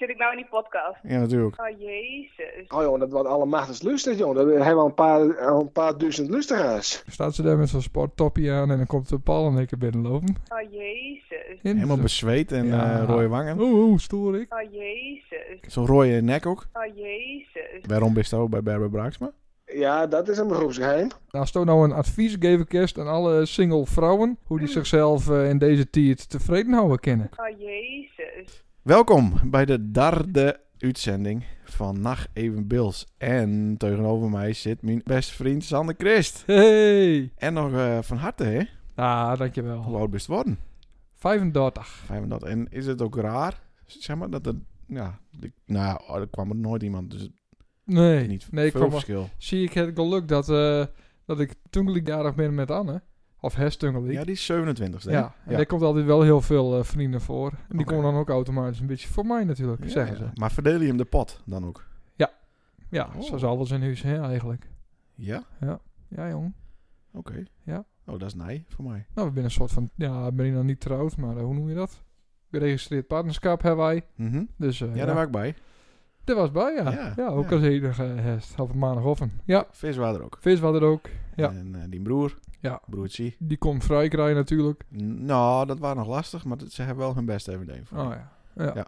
Zit ik nou in die podcast? Ja, natuurlijk. Oh, jezus. Oh jongen, dat wordt allemaal lustig, jongen. Dat hebben we al een paar, al een paar duizend luisteraars. Staat ze daar met zo'n sporttoppie aan en dan komt de Paul en ik er binnenlopen. Oh, jezus. Helemaal bezweet en Ja. eh, rode wangen. Oeh, oeh, stoer ik. Oh, jezus. Zo'n rode nek ook. Oh, jezus. Waarom bist je ook bij Berber Braaksma? Ja, dat is een beroepsgeheim. Nou, als je nou een advies geven kerst aan alle single vrouwen, hoe die zichzelf eh, in deze tijd tevreden houden kennen. Oh, jezus. Welkom bij de derde uitzending van Nacht Even Bills. En tegenover mij zit mijn beste vriend Sander Christ. Hey! En nog eh, van harte, hè? Ah, Hoe dankjewel. oud bist je worden? 35. 35. En is het ook raar, zeg maar, dat er... Ja, de- nou, oh, er kwam er nooit iemand, dus Nee, niet nee ik veel kwam wel- verschil. zie ik het geluk dat, eh dat ik jarig ben met Anne. Of herstungelig. Ja, die is 27 hè? Ja, en daar komt altijd wel heel veel eh, vrienden voor. En die komen dan ook automatisch een beetje voor mij natuurlijk, Ja, zeggen ja. ze. Maar verdeel je hem de pot dan ook? Ja, Oh. zo zal alles in huis, hè, eigenlijk. Ja? Ja, jong. Oké. Ja. Oh, dat is nee voor mij. Nou, we zijn een soort van, ja, ben hier nog niet trouwd, maar eh, hoe noem je dat? Geregistreerd partnerschap hebben wij. Mhm. Dus eh, Ja, daar was ik bij. Was bij, ja. Ja, Ja, ook ja. als enige herst. Op maandagoffen. Ja, Vis waren er ook. vis was er ook. Ja. En eh, die broer. Ja. Broertje. Die kon vrij krijgen natuurlijk. N- Nou, dat was nog lastig, maar ze hebben wel hun best even deed. voor Oh me. ja. Ja. Ja.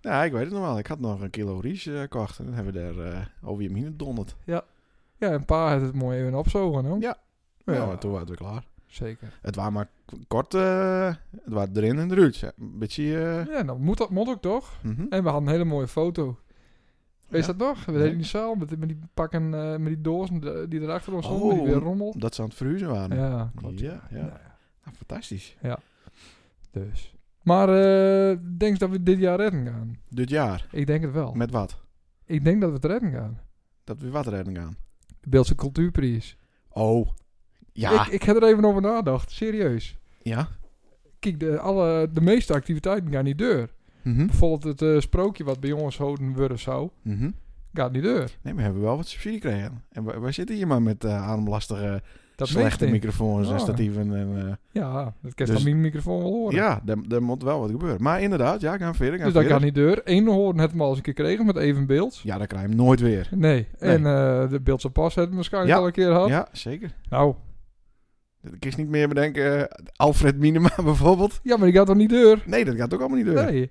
Ja, ik weet het nog wel. Ik had nog een kilo ries eh, gekocht. En dan hebben we daar eh, over je mine donderd. Ja, en pa had het mooi even opzogen, hoor. Ja. Ja, Nou, en toen waren we klaar. Zeker. Het was maar kort. eh, het was erin en eruit. Ja, Een beetje... eh, Ja, nou moet dat moet ook toch? mhm. En we hadden een hele mooie foto. Weet je Ja. dat nog? We deden die zaal met, met die pakken, eh, met die dozen de- die erachter ons stonden, die Oh, weer rommel. Dat ze aan het verhuizen waren. Ja, klopt. Ja, Ja, ja. Nou Nou, fantastisch. Dus. Maar denk je dat we dit jaar redden gaan? Dit jaar. Ik denk het wel. Met wat? Ik denk dat we het redden gaan. Dat we wat redden gaan. De Beeldse Cultuurprijs. Oh. Ja. Ik, ik heb er even over nagedacht, serieus. Ja. Kijk, de, alle, de meeste activiteiten gaan niet deur. Mhm. Bijvoorbeeld het eh, sprookje wat bij ons houden worden zou, Mhm. gaat niet deur. Nee, we hebben wel wat subsidie gekregen. En wij, wij zitten hier maar met uh, ademlastige, Dat slechte microfoons en statieven. En, eh, Ja, dat kan Dus- van mijn microfoon wel horen. ja, daar, daar moet wel wat gebeuren. Maar inderdaad, ja, gaan verder. Gaan dus dat gaat niet deur. Eén horen het hem al eens een keer gekregen met even beeld. Ja, dan krijg je hem nooit weer. Nee. En eh, de Beeldse pas hebben we waarschijnlijk Ja. al een keer gehad. Ja, zeker. Nou, Ik is niet meer bedenken. eh, Alfred Minema bijvoorbeeld. ja, maar die gaat toch niet deur? Nee, dat gaat ook allemaal niet door. Nee.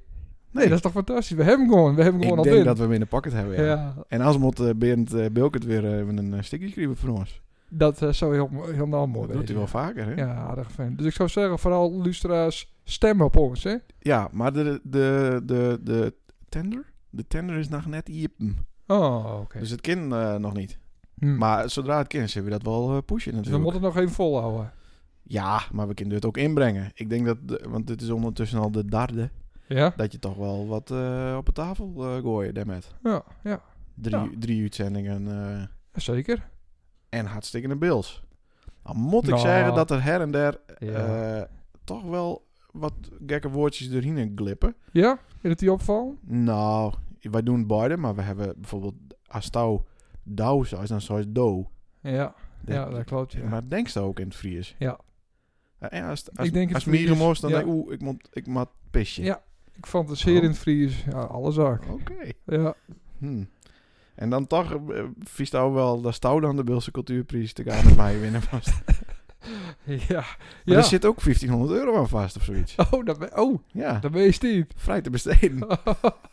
Nee, dat is toch fantastisch. We hebben hem gewoon. We hebben hem Ik gewoon denk al dat we hem in de pocket hebben, ja. ja. En als moet uh, Berend uh, Bilkert weer even een uh, stukje schrijven voor ons. dat eh, zou heel, heel nou mooi Dat doet hij wel vaker, hè? Ja, aardig fan. Dus ik zou zeggen, vooral luisteraars, stemmen op ons, hè? Ja, maar de, de, de, de tender? De tender is nog net iepen. Oh, oké. Dus het kind uh, nog niet. Hm. Maar zodra het kind is, zullen we dat wel uh, pushen Dus we natuurlijk. moeten het nog even volhouden. Ja, maar we kunnen het ook inbrengen. Ik denk dat, de- want dit is ondertussen al de derde, Ja? dat je toch wel wat uh, op de tafel uh, gooien daarmet. Ja, ja. Drie, Ja. drie uitzendingen uh, Zeker. en hartstikke Bills. Dan moet ik Nou. zeggen dat er her en der Ja. toch wel wat gekke woordjes doorheen glippen. Ja? Is het die opval? Nou, wij doen beide, maar we hebben bijvoorbeeld als douw zoals dan zoals do. Ja. Dat- Ja, dat klopt, ja. Maar denkst du ook in het Fries? Ja. Ja, als, als, Ik denk als Mieren moest, dan ja. denk ik, oeh, ik moet, ik moet pisje. Ja. Ik zeer Oh. in het Fries. Ja, alle zaak. Oké. Ja. Hm. En dan toch, uh, vies wel, dat Stouw dan de Beelse Cultuurprijs te gaan met mij winnen vast. Maar Ja. Ja. er zit ook 1500 euro aan vast of zoiets. Oh, dat ben, oh, Ja, dat ben je vrij te besteden.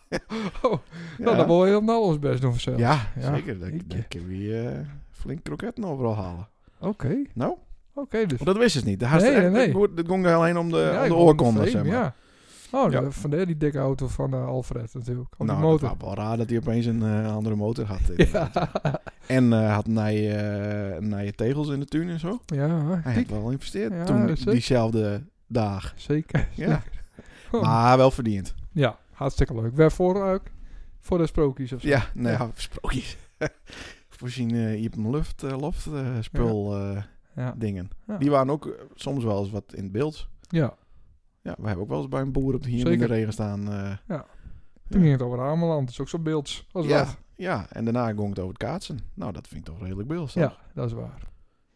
oh, Ja, nou, dan wil je helemaal ons best doen vanzelf. ja, Ja, zeker. Dat, jeetje. dat kun je uh, flink kroketten overal halen. Oké. Nou, Oké, dus. want dat wist het niet. Dat Nee, nee, nee. Het ging alleen om de, Ja, om de het oorkonde, zeg maar. Ja. Oh, Ja. de- vandaar die dikke auto van eh, Alfred natuurlijk. Op nou, die motor. dat was wel raar dat hij opeens een eh, andere motor had. Ja. En eh, had naar je tegels in de tuin en zo. ja, Hij had wel investeerd Ja, toen, diezelfde dag. Zeker. Ja. Oh. Maar wel verdiend. Ja, hartstikke leuk. Waarvoor ook? Voor de sprookjes of zo? Ja, nou ja, Ja. sprookjes. Voorzien eh, je hebt een lucht, eh, loft eh, spul Ja. dingen. Ja. Die waren ook soms wel eens wat in beeld. ja. Ja, we hebben ook wel eens bij een boer op de hier in de regen staan. eh, Toen ging het over Ameland. Dat is ook zo beelds. Als ja, wat. ja, en daarna ging het over het kaatsen. Nou, dat vind ik toch redelijk beeld. Ja, dat is waar.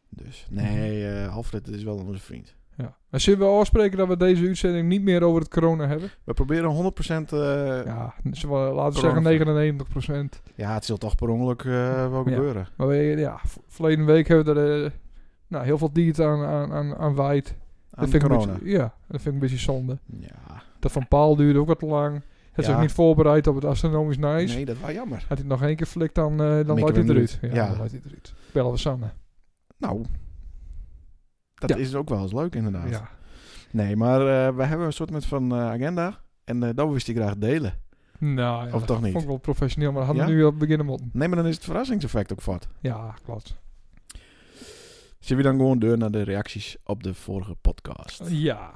Dus nee, eh, Alfred is wel onze vriend. Ja. Maar zullen we afspreken dat we deze uitzending niet meer over het corona hebben? We proberen 100% eh ja. Ja, we, laten we zeggen 99%. het zal toch per ongeluk eh, wel Ja. gebeuren. Maar we, ja, verleden week hebben we er eh, nou, heel veel dieren aan, aan, aan, aan wijd. Aan Dat vind ik een corona. beetje, ja, dat vind ik een beetje zonde. Ja, Dat van Paul duurde ook wat te lang. Het is Ja. ook niet voorbereid op het astronomisch nice. nee, dat was jammer. Had hij nog één keer flikt, dan, eh dan hij eruit. Ja. Ja. dan hij eruit. Bellen we Sanne. Nou, dat Ja. is ook wel eens leuk inderdaad. Ja. Nee, maar eh, we hebben een soort met van eh, agenda. En eh dat wist hij graag delen. Nou ja, Of toch niet? vond ik wel professioneel, maar hadden we nu al beginnen moeten. Nee, maar dan is het verrassingseffect ook vat. Ja, klopt. Zullen we dan gewoon deur naar de reacties op de vorige podcast? Ja.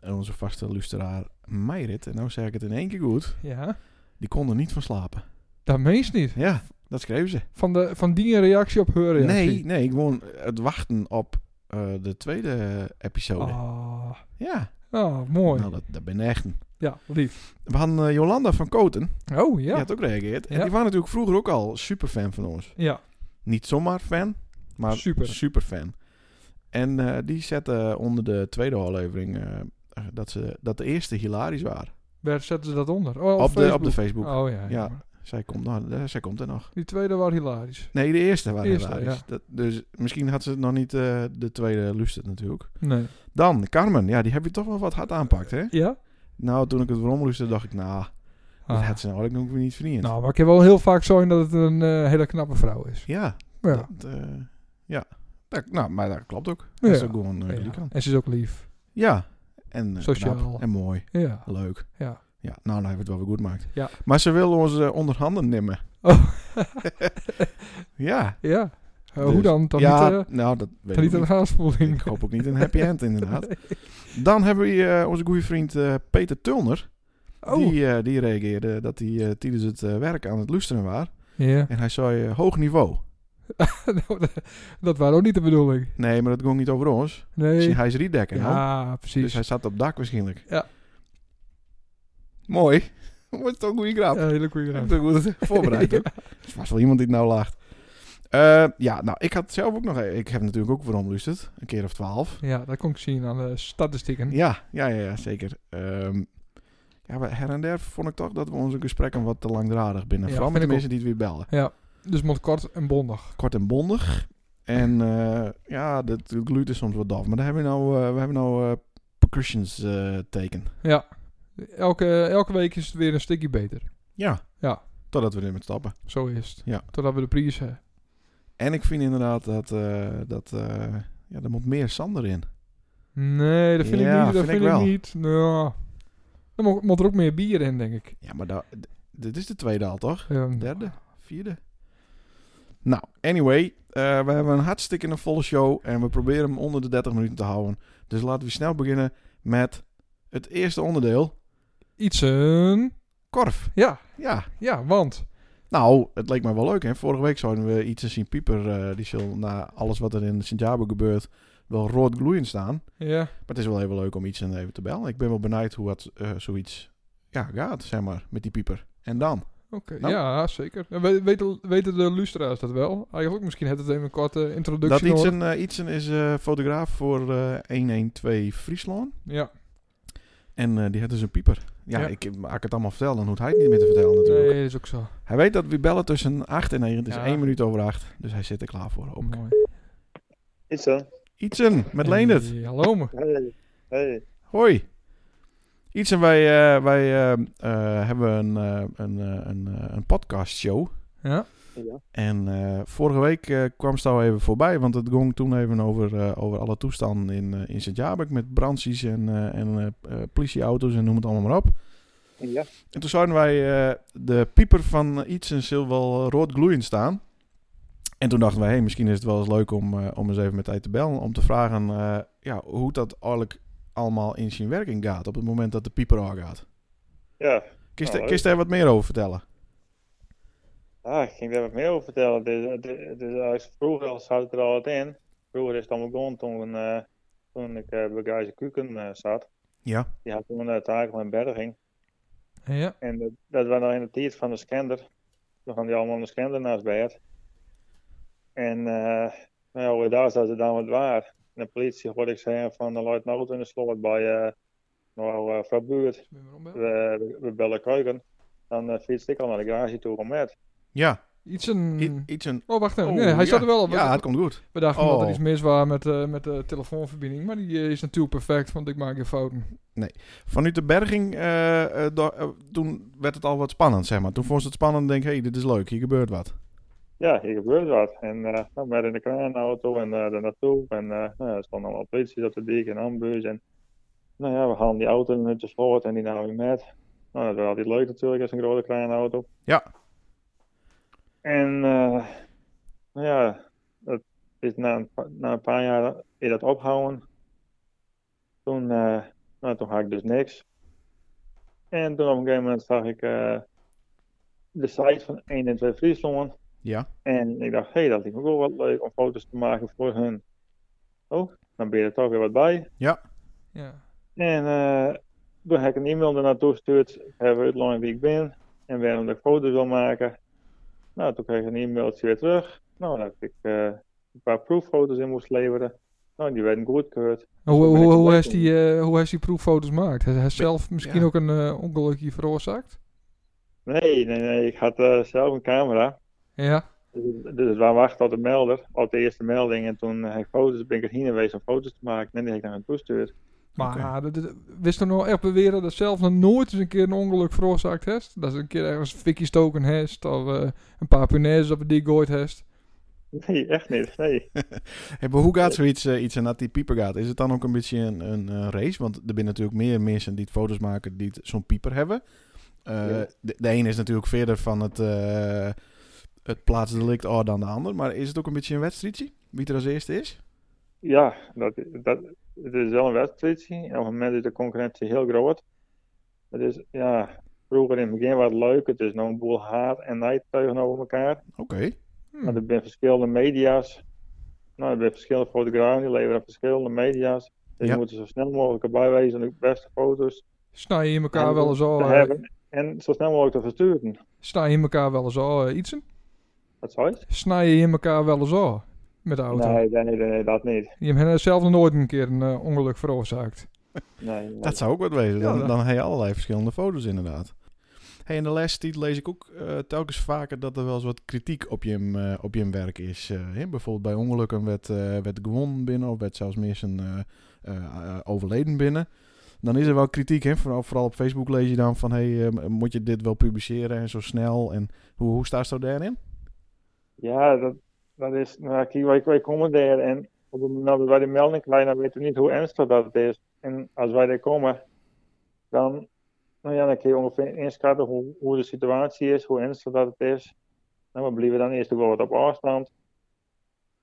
En onze vaste luisteraar Meirit, en nou zeg ik het in één keer goed, Ja. die kon er niet van slapen. Dat meest niet. Ja, dat schreef ze. Van, de, van die reactie op haar reactie. Nee, nee, gewoon het wachten op eh, de tweede episode. Ah, Ja, ah, mooi. nou dat, dat ben echt. Ja, lief. We hadden eh, Jolanda van Koten, Oh, die ja. had ook gereageerd. En Ja. die was natuurlijk vroeger ook al super fan van ons. Ja. Niet zomaar fan, maar Super. super, fan. En eh, die zette onder de tweede aflevering dat, ze, dat de eerste hilarisch waren. Waar zetten ze dat onder? Oh, Op, de, op de Facebook. Oh ja. Ja. Zij, komt, nou, eh, zij komt er nog. Die tweede was hilarisch. Nee, de eerste Eerste, hilarisch. ja. Dat, dus misschien had ze nog niet eh, de tweede lusterd natuurlijk. Nee. Dan, Carmen. Ja, die heb je toch wel wat hard aanpakt, hè? Ja? Nou, toen ik het waarom lusterde, dacht ik, nou, dat Ah. had ze nou ook nog niet verdiend. Nou, maar ik heb wel heel vaak zo in dat het een eh, hele knappe vrouw is. Ja, Ja. dat, ja. Dat, nou, maar dat klopt ook. Ja. Dat is ook gewoon Ja. En ze is ook lief. Ja, en Sociaal. knap en mooi. Ja. Leuk. Ja. Ja, nou, dan hebben we het wel weer goed gemaakt. Ja. Maar ze wil ons eh, onder handen nemen. Oh. ja. Ja. Eh, Dus- hoe dan? Dan ja, niet, eh, nou, dat weet dan ik niet een niet. haarspoeling. Ik hoop ook niet een happy end, inderdaad. Dan hebben we onze goede vriend Peter Tulner. Oh. Die, die reageerde dat hij tijdens het werk aan het luisteren was. Ja. En hij zei hoog niveau. Nou, dat- dat was ook niet de bedoeling. Nee, maar dat ging niet over ons. Nee. Hij is rietdekker. nou. Ja, precies. Dus hij zat op dak waarschijnlijk. Ja. Mooi. Is toch een goede grap. Ja, hele goede raad. goed voorbereid. Ja. Er was wel iemand die het nou lacht. Eh, ja, nou, ik had zelf ook nog... Ik heb natuurlijk ook waarom luisterd. Een keer of twaalf. Ja, dat kon ik zien aan de statistieken. Ja, ja, ja, ja zeker. Ehm, ja, maar her en der vond ik toch dat we onze gesprekken wat te langdradig binnen. Ja, Vooral met de mensen die het weer bellen. Ja. Dus moet kort en bondig. Kort en bondig. En eh, ja, dat gluurt is soms wat dof. Maar daar hebben we nou, eh, we hebben nou percussions teken. Ja. Elke, elke week is het weer een stukje beter. Ja. Ja. Totdat we er met stappen. Zo is het. Ja. Totdat we de prijs hebben. En ik vind inderdaad dat, eh, dat eh, ja, er moet meer Sander in. Nee, dat vind Ja, ik niet. Dat vind ik vind ik wel. niet. Nou, er moet, moet er ook meer bier in, denk ik. Ja, maar da- d- dit is de tweede al, toch? Ja, Derde? Vierde? Nou, anyway. eh, we hebben een hartstikke een volle show. En we proberen hem onder de 30 minuten te houden. Dus laten we snel beginnen met het eerste onderdeel. Iets een... Korf. Ja, Ja. ja, want... Nou, het leek me wel leuk. Hè? Vorige week zouden we iets zien Pieper. eh, die zal na alles wat er in Sint-Jabo gebeurt wel rood gloeiend staan. Ja, Maar het is wel even leuk om iets en even te bellen. Ik ben wel benieuwd hoe het eh, zoiets ja, gaat, zeg maar, met die Pieper. En dan? oké. Nou. Ja, zeker. We- Weten, weten de lustra's dat wel? Eigenlijk misschien had het even een korte introductie Dat. Ietsen, eh, Ietsen is eh, fotograaf voor eh 112 Friesland. Ja. En die had dus een pieper. Ja, Ja. ik maak het allemaal vertellen. Dan hoeft hij het niet meer te vertellen natuurlijk. Nee, dat is ook zo. Hij weet dat we bellen tussen 8 en 9. Het is Ja. 1 minuut over 8. Dus hij zit er klaar voor. Ook. Mooi. Is zo. Ietsen, met Leendert. Hey, hallo me. Hey. Hey. Hoi. Ietsen, wij, eh, wij eh, eh, hebben een, eh, een, eh, een, eh, een podcastshow. Ja? Ja. En eh, vorige week eh, kwam Stouw even voorbij, want het ging toen even over, eh, over alle toestanden in, in Sint-Jabek met brandsies en, en politieauto's en noem het allemaal maar op. Ja. En toen zouden wij de pieper van iets en zil wel rood gloeiend staan. En toen dachten wij, hey, misschien is het wel eens leuk om, om eens even met hij te bellen. Om te vragen ja, hoe dat eigenlijk allemaal in zijn werking gaat op het moment dat de pieper aangaat. Ja. Kist Nou, kist daar wat meer over vertellen? Ah, ik ging daar wat meer over vertellen. Dus, dus, dus als vroeger zat ik er al wat in. Vroeger is het allemaal begonnen toen, eh, toen ik eh bij Gijzer Kuken eh, zat. Ja. Die had toen een takel in berging. Ja. En dat, dat was nog in de tijd van de scender. Toen gaan die allemaal een scender naast bed. En eh nou ja, daar dat het dan wat waar. de politie hoorde ik zeggen van loopt een auto in de slot bij eh nou, eh van buurt. We, we, we bellen keuken. Dan uh, fiets ik al naar de garage toe om met. Ja, Iets een... i- iets een... Oh, wacht even. Oh, nee, hij ja. zat er wel op. Ja, het komt goed. We dachten dat er Oh. iets mis was met, eh, met de telefoonverbinding. Maar die eh, is natuurlijk perfect, want ik maak geen fouten. Vanuit de berging, eh, toen werd het al wat spannend, zeg maar. Toen vond ze het spannend en denk hé, hey, dit is leuk, hier gebeurt wat. Ja, hier gebeurt wat. En eh dan met in de kraanauto en er naartoe. En eh nou, ja, er stonden allemaal politie op de dik en ambus. En nou ja, we halen die auto de slot en die namen we met. Nou, dat was altijd leuk natuurlijk, als een grote kraanauto. Ja. En eh, nou ja, dat is na, een, pa- na een paar jaar is dat opgehouden. Toen, eh, nou, toen had ik dus niks. En toen op een gegeven moment zag ik eh, de site van 1 en 2 Friesland. Ja, En ik dacht, hé, hey, dat lijkt me ook wel wat leuk om foto's te maken voor hun. Oh, dan ben je er toch weer wat bij. Ja. En eh, toen heb ik een e-mail er naartoe gestuurd. Ik heb uitgelegd wie ik ben en waarom ik foto's wil maken. Nou, toen kreeg ik een e-mailtje weer terug. Nou, dat ik eh, een paar proeffoto's in moest leveren. Nou, die werden goedgekeurd. Hoe, hoe, hoe, heeft die, eh, hoe heeft die proeffoto's gemaakt? Hij heeft zelf misschien ja. ook een eh, ongelukje veroorzaakt? Nee, nee, nee, ik had eh, zelf een camera. Ja. Dus, dus we wachten op de melder, op de eerste melding. En toen heb ik foto's, ben ik erheen geweest om foto's te maken. En die heb ik naar hen toestuurd. Maar dat- dat- wist er nou echt beweren dat zelf nog nooit eens een keer een ongeluk veroorzaakt heeft? Dat ze een keer ergens een fikje stoken heeft of eh, een paar punaises op die gooit heeft? Nee, echt niet. Nee. Hey, maar hoe gaat zoiets eh, iets en dat die pieper gaat? Is het dan ook een beetje een, een, eh, race? Want er zijn natuurlijk meer mensen die het foto's maken die het- zo'n pieper hebben. Eh, Ja. de, de een is natuurlijk verder van het, eh het plaatsdelict oh, dan de ander. Maar is het ook een beetje een wedstrijdje? Wie er als eerste is? Ja, dat, dat, het is wel een wedstrijdje. En op het moment is de concurrentie heel groot. Het is, ja, vroeger in het begin was het leuk. Het is nou een boel haat en nijd tegenover elkaar. Oké. Hm. Maar er zijn verschillende media's. Nou, er zijn verschillende fotografen die leveren verschillende media's. Dus Ja. je moet er zo snel mogelijk erbij wezen. De beste foto's Snij je in elkaar wel eens al, eh, hebben. En zo snel mogelijk te versturen. snij je in elkaar wel eens al eh, ietsen? Wat zou je? Snij je in elkaar wel eens al met de auto? Nee, nee, nee, nee, dat niet. Je hebt zelf nog nooit een keer een eh, ongeluk veroorzaakt. Nee, nee. Dat zou ook wat wezen. Dan, Ja, dan heb je allerlei verschillende foto's inderdaad. Hey, in de laatste tijd lees ik ook eh, telkens vaker dat er wel eens wat kritiek op je, eh, op je werk is. eh, hè? bijvoorbeeld bij ongelukken werd, eh, werd gewonnen binnen of werd zelfs eh, eh, overleden binnen. Dan is er wel kritiek, hè? Vooral, vooral op Facebook lees je dan van, hey, moet je dit wel publiceren en zo snel? En hoe, hoe staat het daarin? Ja, dat, dat is. Nou, kijk, wij, wij komen daar en op het moment dat wij de melding krijgen, dan weten we niet hoe ernstig dat het is. En als wij daar komen, dan, nou ja, dan kun je ongeveer inschatten hoe, hoe de situatie is, hoe ernstig dat het is. Nou, we blijven dan eerst wel wat op afstand.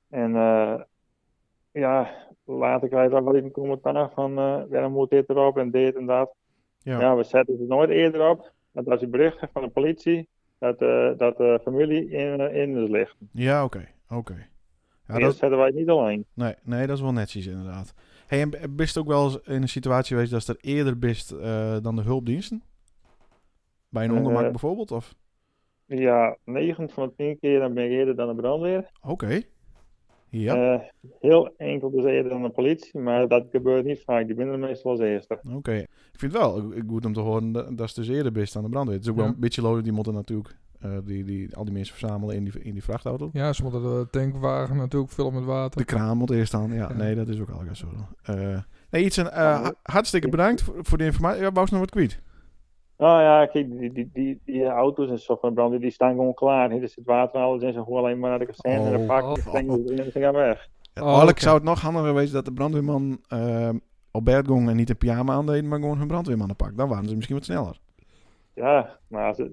En eh, ja, later krijg je dan wel een commentaar van, eh waarom moet dit erop en dit en dat. Ja. Ja, we zetten het nooit eerder op. Want als je bericht krijgt van de politie, dat, eh, dat de familie in, in is ligt. Ja, oké. Oké. Ja, dat, zetten wij het niet alleen. nee, nee, dat is wel netjes inderdaad. Hey, en bist ook wel eens in een situatie geweest dat er eerder bist eh, dan de hulpdiensten? Bij een Eh, ongemak bijvoorbeeld? Of? Ja, 9 van de 10 keer dan ben ik eerder dan de brandweer. Oké. Ja, Eh, heel enkel dus eerder dan de politie, maar dat gebeurt niet vaak. Die binnen meestal als eerste. oké. Ik vind het wel eh, goed om te horen dat, dat ze dus eerder bist dan de brandweer. Het is ook wel een beetje logisch, die moeten natuurlijk eh, die, die, al die mensen verzamelen in die, in die vrachtauto. Ja, ze moeten de tankwagen natuurlijk vullen met water. De kraan moet eerst staan. Ja, Ja. nee, dat is ook al zo. Eh nee, iets een, eh, ha- hartstikke bedankt voor, voor de informatie. Ja, wou ze nog wat kwijt? Nou ja, kijk, die, die, die, die auto's en zo van de brandweer, die staan gewoon klaar. Er zit water en alles in, ze gewoon alleen maar naar de kazerne en Oh, dan pakken oh, en ze gaan weg. Ja, Oh, zou het nog handiger geweest dat de brandweerman op bed ging en niet een pyjama aandeed, maar gewoon hun brandweermannen pak. Dan waren ze misschien wat sneller. Ja, maar ze,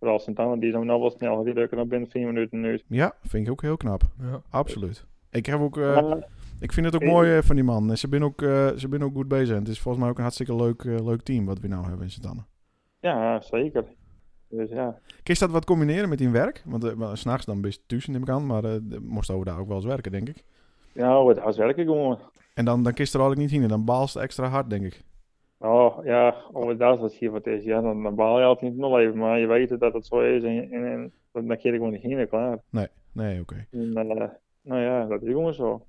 vooral Sint-Anna, die zijn nou wel snel. Die lukken nog binnen 4 minuten een minuut. Ja, vind ik ook heel knap. Ja. Absoluut. Ik, heb ook, eh, ik vind het ook Eh, mooi eh, van die man. Ze zijn ook, eh, ze zijn ook goed bezig. En het is volgens mij ook een hartstikke leuk, leuk team wat we nou hebben in Sint-Anne. ja, zeker. Dus ja. Kun je dat wat combineren met in werk? Want s'nachts dan best tussen neem ik aan, maar eh de- moest over daar ook wel eens werken, denk ik. Ja, het hard werken gewoon. En dan, dan kist er eigenlijk niet heen. Dan baalst het extra hard, denk ik. Oh ja, dat wat hier wat is, ja, dan, dan baal je altijd niet nog even, maar je weet dat het zo is en, en, en dan keer ik gewoon niet heen en klaar. Nee, oké. En, eh, nou ja, dat is gewoon zo.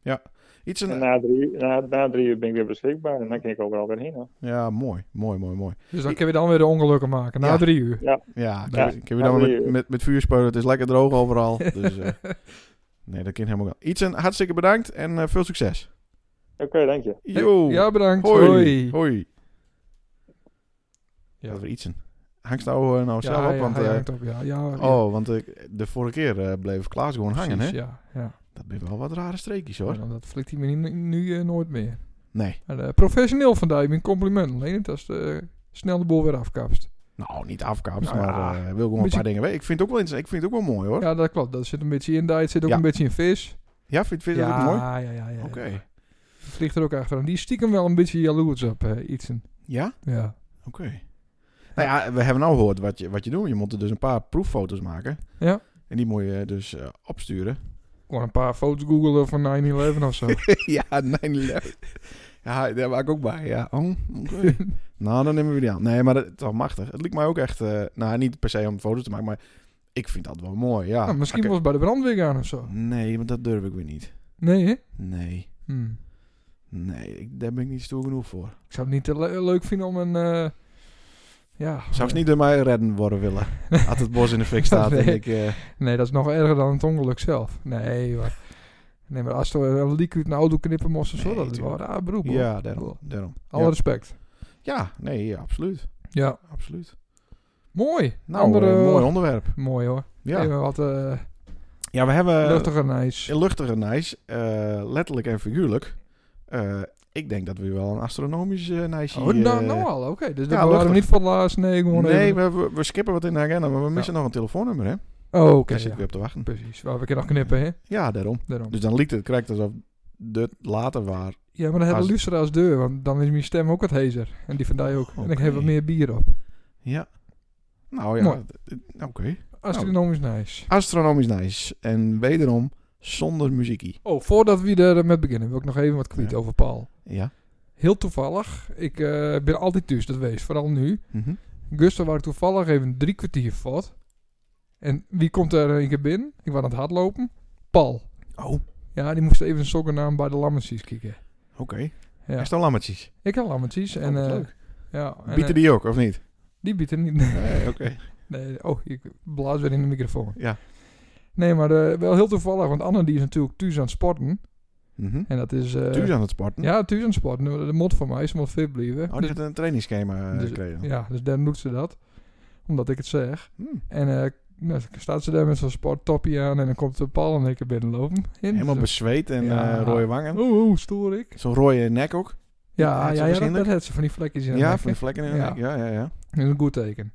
Iets En een, na drie, na, na drie uur ben ik weer beschikbaar en dan kan ik overal weer heen. hoor. ja, mooi. Mooi, mooi, mooi. Dus dan kun je dan weer de ongelukken maken. Na Ja. drie uur. Ja, Ja, na dan met, met, met vuur spelen. Het is lekker droog overal. Dus eh, nee, dat kan helemaal wel. Iets een hartstikke bedankt en eh, veel succes. Oké, dank je. Yo. Ja, bedankt. Hoi. Hoi. Hoi. Ja. Dat weer iets een. Hangst nou, eh, nou zelf Ja, op? ja, Want, hij eh, hangt op, ja. ja ja, oh, want eh, de vorige keer eh, bleef Klaas gewoon hangen, hè? Ja, ja. Dat zijn wel wat rare streekjes, hoor. Ja, dat flikt hij me nu, nu eh, nooit meer. Nee. Maar, eh, professioneel van die, mijn compliment. Alleen het als de snel de boel weer afkapst. Nou, niet afkaps, Nou ja, maar eh, wil gewoon een paar dingen weten. Ik vind het ook wel, ik vind het ook wel mooi, hoor. Ja, Ja, dat klopt. Dat zit een beetje in die. Het zit ook Ja. een beetje in vis. vind, vind je dat ja, ook mooi? ja, ja, ja. Oké. Vliegt er ook achteraan. Die stiekem wel een beetje jaloers op, eh Ietsen. Ja? Ja. Oké. Nou ja, we hebben nou gehoord wat je, wat je doet. Je moet er dus een paar proeffoto's maken. Ja. En die moet je dus eh, opsturen. Gewoon een paar foto's googelen van 9-11 of zo. ja, 9-11. Ja, daar was ik ook bij. Ja, oh, nou, dan nemen we die aan. Nee, maar dat is wel machtig. Het liep mij ook echt... eh, nou, niet per se om foto's te maken, maar ik vind dat wel mooi, ja. Nou, misschien Oké. was het bij de brandweer gaan of zo. Nee, want dat durf ik weer niet. Nee, hè? Nee. Hm. Nee, ik, daar ben ik niet stoer genoeg voor. Ik zou het niet te le- leuk vinden om een... eh, ja. Zou ze niet door mij redden worden willen. Als het bos in de fik staat en Nee. ik... eh, Nee, dat is nog erger dan het ongeluk zelf. Nee, maar... Nee, maar als er een leak uit een auto knippen moest of zo, Nee, dat is wel een tuurlijk. raar beroep, hoor. ja, daarom. daarom. Alle Ja. respect. ja, nee, ja, absoluut. Ja. Absoluut. Mooi. Nou, Andere... eh, mooi onderwerp. Mooi, hoor. Ja, Even wat eh ja we hebben... luchtiger nice. luchtige nice, letterlijk en figuurlijk. Eh, ik denk dat we wel een astronomisch uh, nice Oh, nou, nou al, oké. Dus dat ja, waren we niet van laatst, nee, gewoon Nee, even... we, we, skippen wat in de agenda, maar we missen nog een telefoonnummer, hè? Oh, oké, Daar zit ik ja. weer op te wachten. Precies. Waar we kunnen nog knippen, hè? Ja, daarom. Daarom. Dus dan liet het correct alsof het later was. Ja, maar dan hebben we luisteren als deur, want dan is mijn stem ook wat hezer. En die van die ook. En ik heb wat meer bier op. Ja. Nou ja, oké. Astronomisch nice. Astronomisch nice. En wederom zonder muziekie. Oh, voordat we er met beginnen, wil ik nog even wat kwijt Ja. over Paul. Ja. Heel toevallig, ik eh, ben altijd thuis, dat wees, vooral nu. Mhm. Gustav waar ik toevallig even drie kwartier vat. En wie komt er een keer binnen? Ik was aan het hardlopen. Paul. Oh, Ja, die moest even een sokken naam bij de lammetjes kijken. oké. Ja. Is dat lammetjes? Ik heb lammetjes. en, eh, leuk. Ja, en, Bieden eh, die ook, of niet? die bieden niet. Nee, oké. Nee, oh, ik blaas weer in de microfoon. Ja. Nee, maar eh, wel heel toevallig, want Anne die is natuurlijk thuis aan het sporten. Mhm. En dat is... eh, Thuis aan het sporten? Ja, thuis aan het sporten. De mot van mij, ze moet fit blijven. Oh, die Dus- had een trainingsschema eh, dus- gekregen. ja, dus dan doet ze dat. Omdat ik het zeg. Hm. En eh nou, staat ze daar met zo'n sporttopje aan en dan komt de Paul en ik er binnenlopen. In. Helemaal bezweet en Ja. rode wangen. Oeh, stoor ik. Zo'n rode nek ook. Ja, ja, ja dat, dat ze van die vlekjes in. Ja, haar van nek, die vlekken in de Ja. nek. Ja, ja, ja. Dat is een goed teken.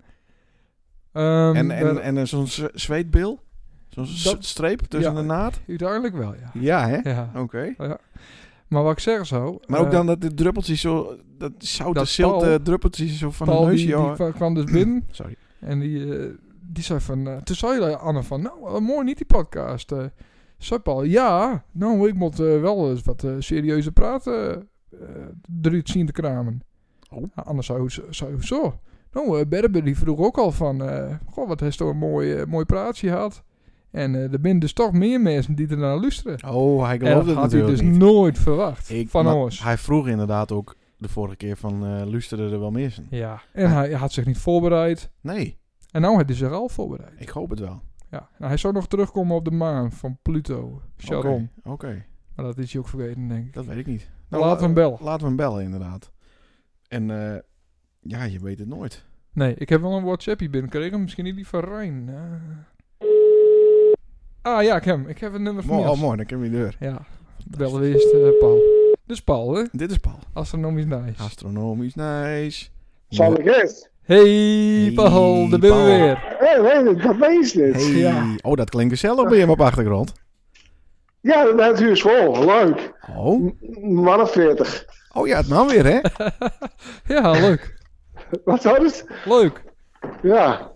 Ehm, En, en, en eh, zo'n zweetbil? Zo'n streep tussen Ja. de naad? uiteindelijk wel, ja. Ja, hè? ja. Oké. Maar wat ik zeg zo... Maar ook eh, dan dat de druppeltjes zo... Dat zoute, Dat zilte druppeltjes zo van Paul de neus. die, kwam dus binnen Sorry. en die, eh, die zei van... eh, toen zei Anne van, nou, mooi niet die podcast. eh zei Paul, ja, nou, ik moet wel eens wat serieuzer praten eruit zien te kramen. Oh. Nou, Anne zei, "Hoezo- zei, zo. Nou, uh, Berber die vroeg ook al van, goh, wat heeft toch een mooi, eh, mooi praatje gehad. En eh, er zijn dus toch meer mensen die er naar luisteren. Oh, hij geloofde dat het had hij natuurlijk dus niet. nooit verwacht Ik- van ons. Hij vroeg inderdaad ook de vorige keer van... eh luisterde er wel meer zijn? Ja, en hij had zich niet voorbereid. Nee, En nou hij zich al voorbereid. ik hoop het wel. Ja, nou, hij zou nog terugkomen op de maan van Pluto, Charon. Oké, oké. Maar dat is hij ook vergeten, denk ik. dat weet ik niet. Nou, laten we hem bellen. Laten we hem bellen, inderdaad. En eh, ja, je weet het nooit. Nee, ik heb wel een WhatsAppje binnengekregen. Misschien niet die van Rijn. Ah ja, ik heb hem. Ik heb een nummer van Mooi, oh, mooi, dan kunnen we deur. Ja, bellen we eerst eh, Paul. Dus Paul, hè? Dit is Paul. Astronomisch nice. Astronomisch nice. Zal ik eens? Hey Paul, daar ben Paul. weer. Hé, hey, wat is dit? Hey. Ja. Oh, dat klinkt gezellig bij hem op achtergrond. Ja, dat is vol. Leuk. Oh, Mannen 40. oh ja, het nou weer, hè? Ja, leuk. Wat zou het? Leuk. Ja.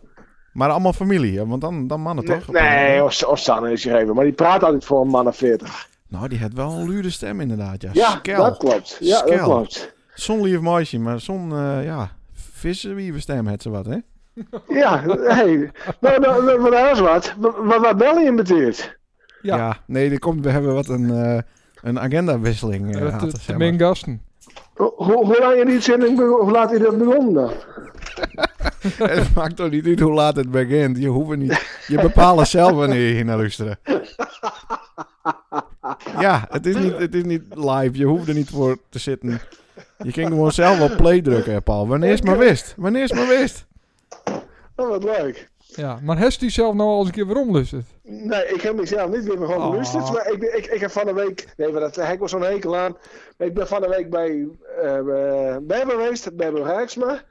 Maar allemaal familie, hè? want dan, dan mannen Nee, toch? nee of, of is gegeven. Maar die praat altijd voor een mannen 40. Nou, die had wel een luide stem inderdaad, ja. Ja, Skel. dat klopt. Ja, Skel. dat klopt. Zo'n lief meisje, maar zo'n, eh, ja, vissenwieven stem had ze wat, hè? Ja, hey. Nou, nou, nou, wat is wat? Wat, wat bel je in beteert? Ja. nee, er komt, we hebben wat een, eh, een agendawisseling Dat zeg de maar. mijn gasten. Hoe, hoe lang je die be- hoe laat je dat begonnen dan? Het maakt toch niet uit hoe laat het begint. Je hoeft niet. Je bepaalt zelf wanneer je hier naar luistert. Ja, het is, niet, het is niet live. Je hoeft er niet voor te zitten. Je kan gewoon zelf op play drukken, Paul. Wanneer is het maar wist? Wanneer is het maar wist? Oh, wat leuk. Ja, maar heeft u zelf nou al eens een keer waarom lusterd? Nee, ik heb mezelf niet weer gewoon Oh. Maar ik, ben- ik, ik heb van de week... Nee, maar dat heb ik wel zo'n hekel aan. Ik ben van de week bij eh uh, Berber geweest, Berber Rijksma.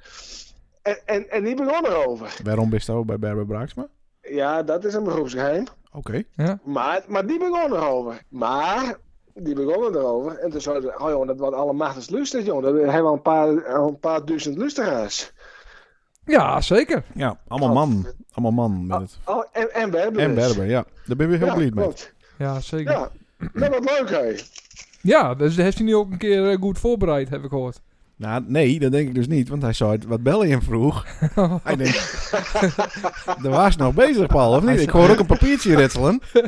En, en, en die begon erover. Waarom bist je ook bij Berber Braaksma? Ja, dat is een beroepsgeheim. Oké. Ja. Maar, maar die begon erover. Maar, die begonnen erover. En toen zeiden ze, oh jongen, dat wordt allemachtig lustig, jongen. Dat hebben we al een paar, een paar duizend luisteraars. Ja, zeker. Ja, allemaal man. Allemaal man met het. Oh, en, en Berber En dus. Berber, ja. Daar ben we heel Ja, blij mee. Ja, zeker. Ja, Ja, dat was leuk, hè. dus heeft hij nu ook een keer eh, goed voorbereid, heb ik gehoord. Nou, nee, dat denk ik dus niet. Want hij zei, het- wat bel je hem vroeg? hij denkt, er was nog bezig, Paul, of niet? Ik hoor ook een papiertje ritselen.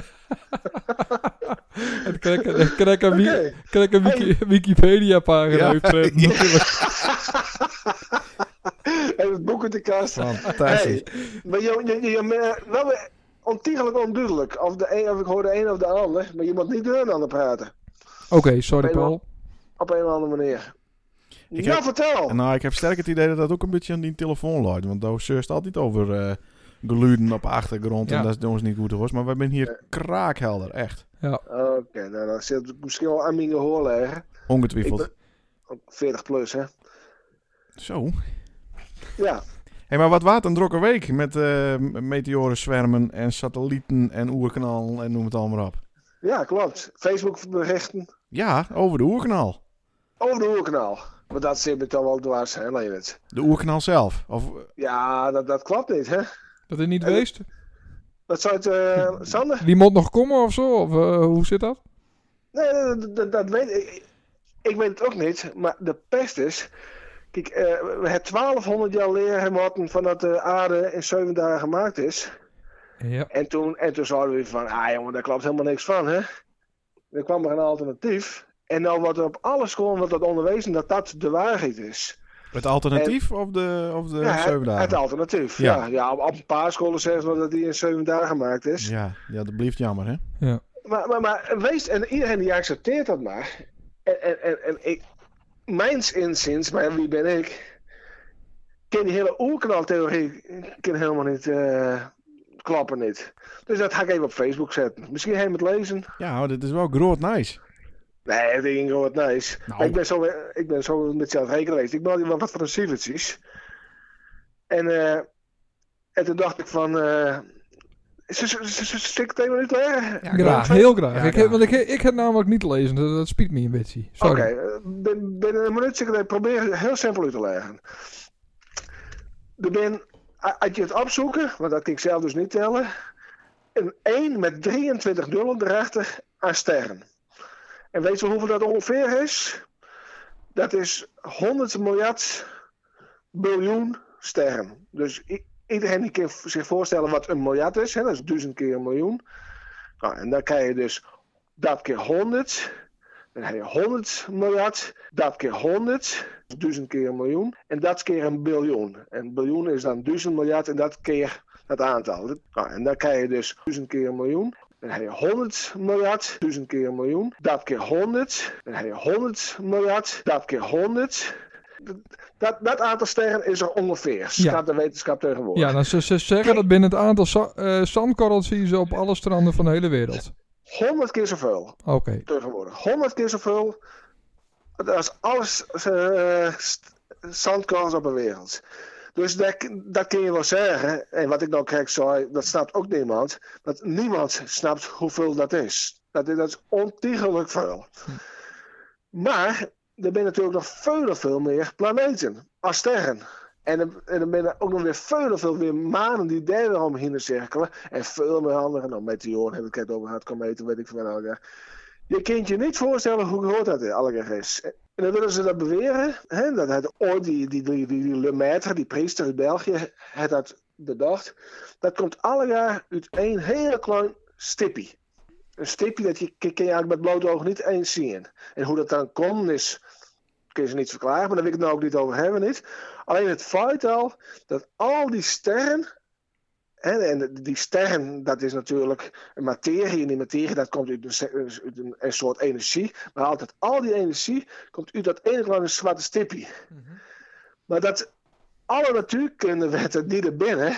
En dan krijg ik- krijg een, krijg wiki- Wikipedia-pagina Ja. En het boek in de kast. Fantastisch. Hey, maar je, je, je, je wel ontiegelijk onduidelijk. Of, de een, of ik hoor de een of de ander. Maar je moet niet door een ander praten. Oké, sorry Paul. Op een of andere manier. Ik nou, heb- vertel. Nou, ik heb sterk het idee dat dat ook een beetje aan die telefoon luidt. Want daar zeurt altijd over eh geluiden op de achtergrond. Ja. En dat is ons niet goed hoor. Maar we zijn hier kraakhelder, echt. Oké, nou dan zit misschien wel aan mijn gehoor liggen. Ongetwijfeld. ben- Ook 40 plus, hè. Zo. Ja. Hé, maar wat waard een drokke week met eh meteoren zwermen en satellieten en oerknal en noem het allemaal op. Ja, klopt. Facebook berichten Ja, over de oerknal. over de oerkanaal. Maar dat zit me toch wel dwars, hè, Leonard? De oerknal zelf. Of, Ja, dat, dat klopt niet, hè? Dat is niet geweest? Wat zou het, eh, Sander? Die moet nog komen of zo? Of eh, hoe zit dat? Nee, dat, dat, dat weet ik. Ik weet het ook niet, maar de pest is. Kijk, eh, we hebben 1200 jaar leren moeten van dat de aarde in 7 dagen gemaakt is. Ja. En toen, en toen zouden we van, ah jongen, daar klopt helemaal niks van, hè? Er kwam er een alternatief. En nou wordt er op alle scholen wordt dat onderwezen dat dat de waarheid is. het alternatief of de, of de ja, zeven het, dagen? het alternatief. Ja. Ja, ja, op, op een paar scholen zeggen ze dat die in 7 dagen gemaakt is. Ja, ja, dat blijft jammer hè. Maar, maar, maar wees, en iedereen die accepteert dat maar. En, en, en, en ik, mijns inziens, maar wie ben ik? Ken die hele oerknaltheorie ken helemaal niet uh, kloppen niet. Dus dat ga ik even op Facebook zetten. Misschien hij met lezen. Ja, dit is wel groot nice. Nee, dat ding wordt nice. Nou. Ik ben zo, ik ben zo met je aan het rekenen geweest. Ik ben wel wat van een cijfertjes. En, uh, en toen dacht ik van... Uh, Stik het even niet leggen? Ja, graag, heel graag. Ja, ik, graag. Heb, want ik, ik heb namelijk niet lezen, dat, dat spiet me een beetje. Oké, Sorry. okay, binnen, binnen een minuutje ik probeer het heel simpel uit te leggen. Er ben, als je het opzoeken, want dat kan ik zelf dus niet tellen, een 1 met 23 nullen erachter aan sterren. En weet je hoeveel dat ongeveer is? Dat is 100 miljard biljoen sterren. Dus iedereen die kan zich voorstellen wat een miljard is, hè, dat is duizend keer een miljoen. Nou, en dan krijg je dus dat keer 100. Dan heb je 100 miljard, dat keer 100, duizend keer een miljoen. En dat keer een biljoen. En biljoen is dan duizend miljard en dat keer dat aantal. Nou, en dan krijg je dus duizend keer een miljoen. Dan heb je 100 miljard, duizend keer een miljoen. Dat keer 100. Dan heb je 100 miljard, dat keer 100. Dat, dat aantal sterren is er ongeveer. Schat de wetenschap tegenwoordig. Ja, dan ze, ze zeggen dat binnen het aantal za- eh, zandkorrels zie je ze op alle stranden van de hele wereld. 100 keer zoveel. Oké. tegenwoordig. 100 keer zoveel als alles uh, zandkorrels op de wereld. Dus dat, dat kun je wel zeggen. En wat ik nou sorry, dat snapt ook niemand. Dat niemand snapt hoeveel dat is. Dat, dat is ontiegelijk veel. Maar er zijn natuurlijk nog veel, veel meer planeten als sterren. En er, en er zijn ook nog weer veel, veel meer manen die daar weer omheen cirkelen. En veel meer andere. Nou, meteoren heb ik het over gehad, kometen, weet ik veel wel. Je kunt je niet voorstellen hoe groot dat allemaal is. En dan willen ze dat beweren. Hè, dat het ooit die, die, die, die, die priester uit België, had dat bedacht. Dat komt alle uit één hele klein stippie. een stipje dat je, je eigenlijk met blote ogen niet eens zien. En hoe dat dan komt is, kun je ze niet verklaren, maar daar wil ik het nou ook niet over hebben. Niet. Alleen het feit al dat al die sterren, hè, en die sterren dat is natuurlijk een materie, en die materie dat komt uit een, uit een, een soort energie, maar altijd al die energie komt uit dat ene kleine zwarte stipje. Maar dat alle natuurkundewetten die er binnen,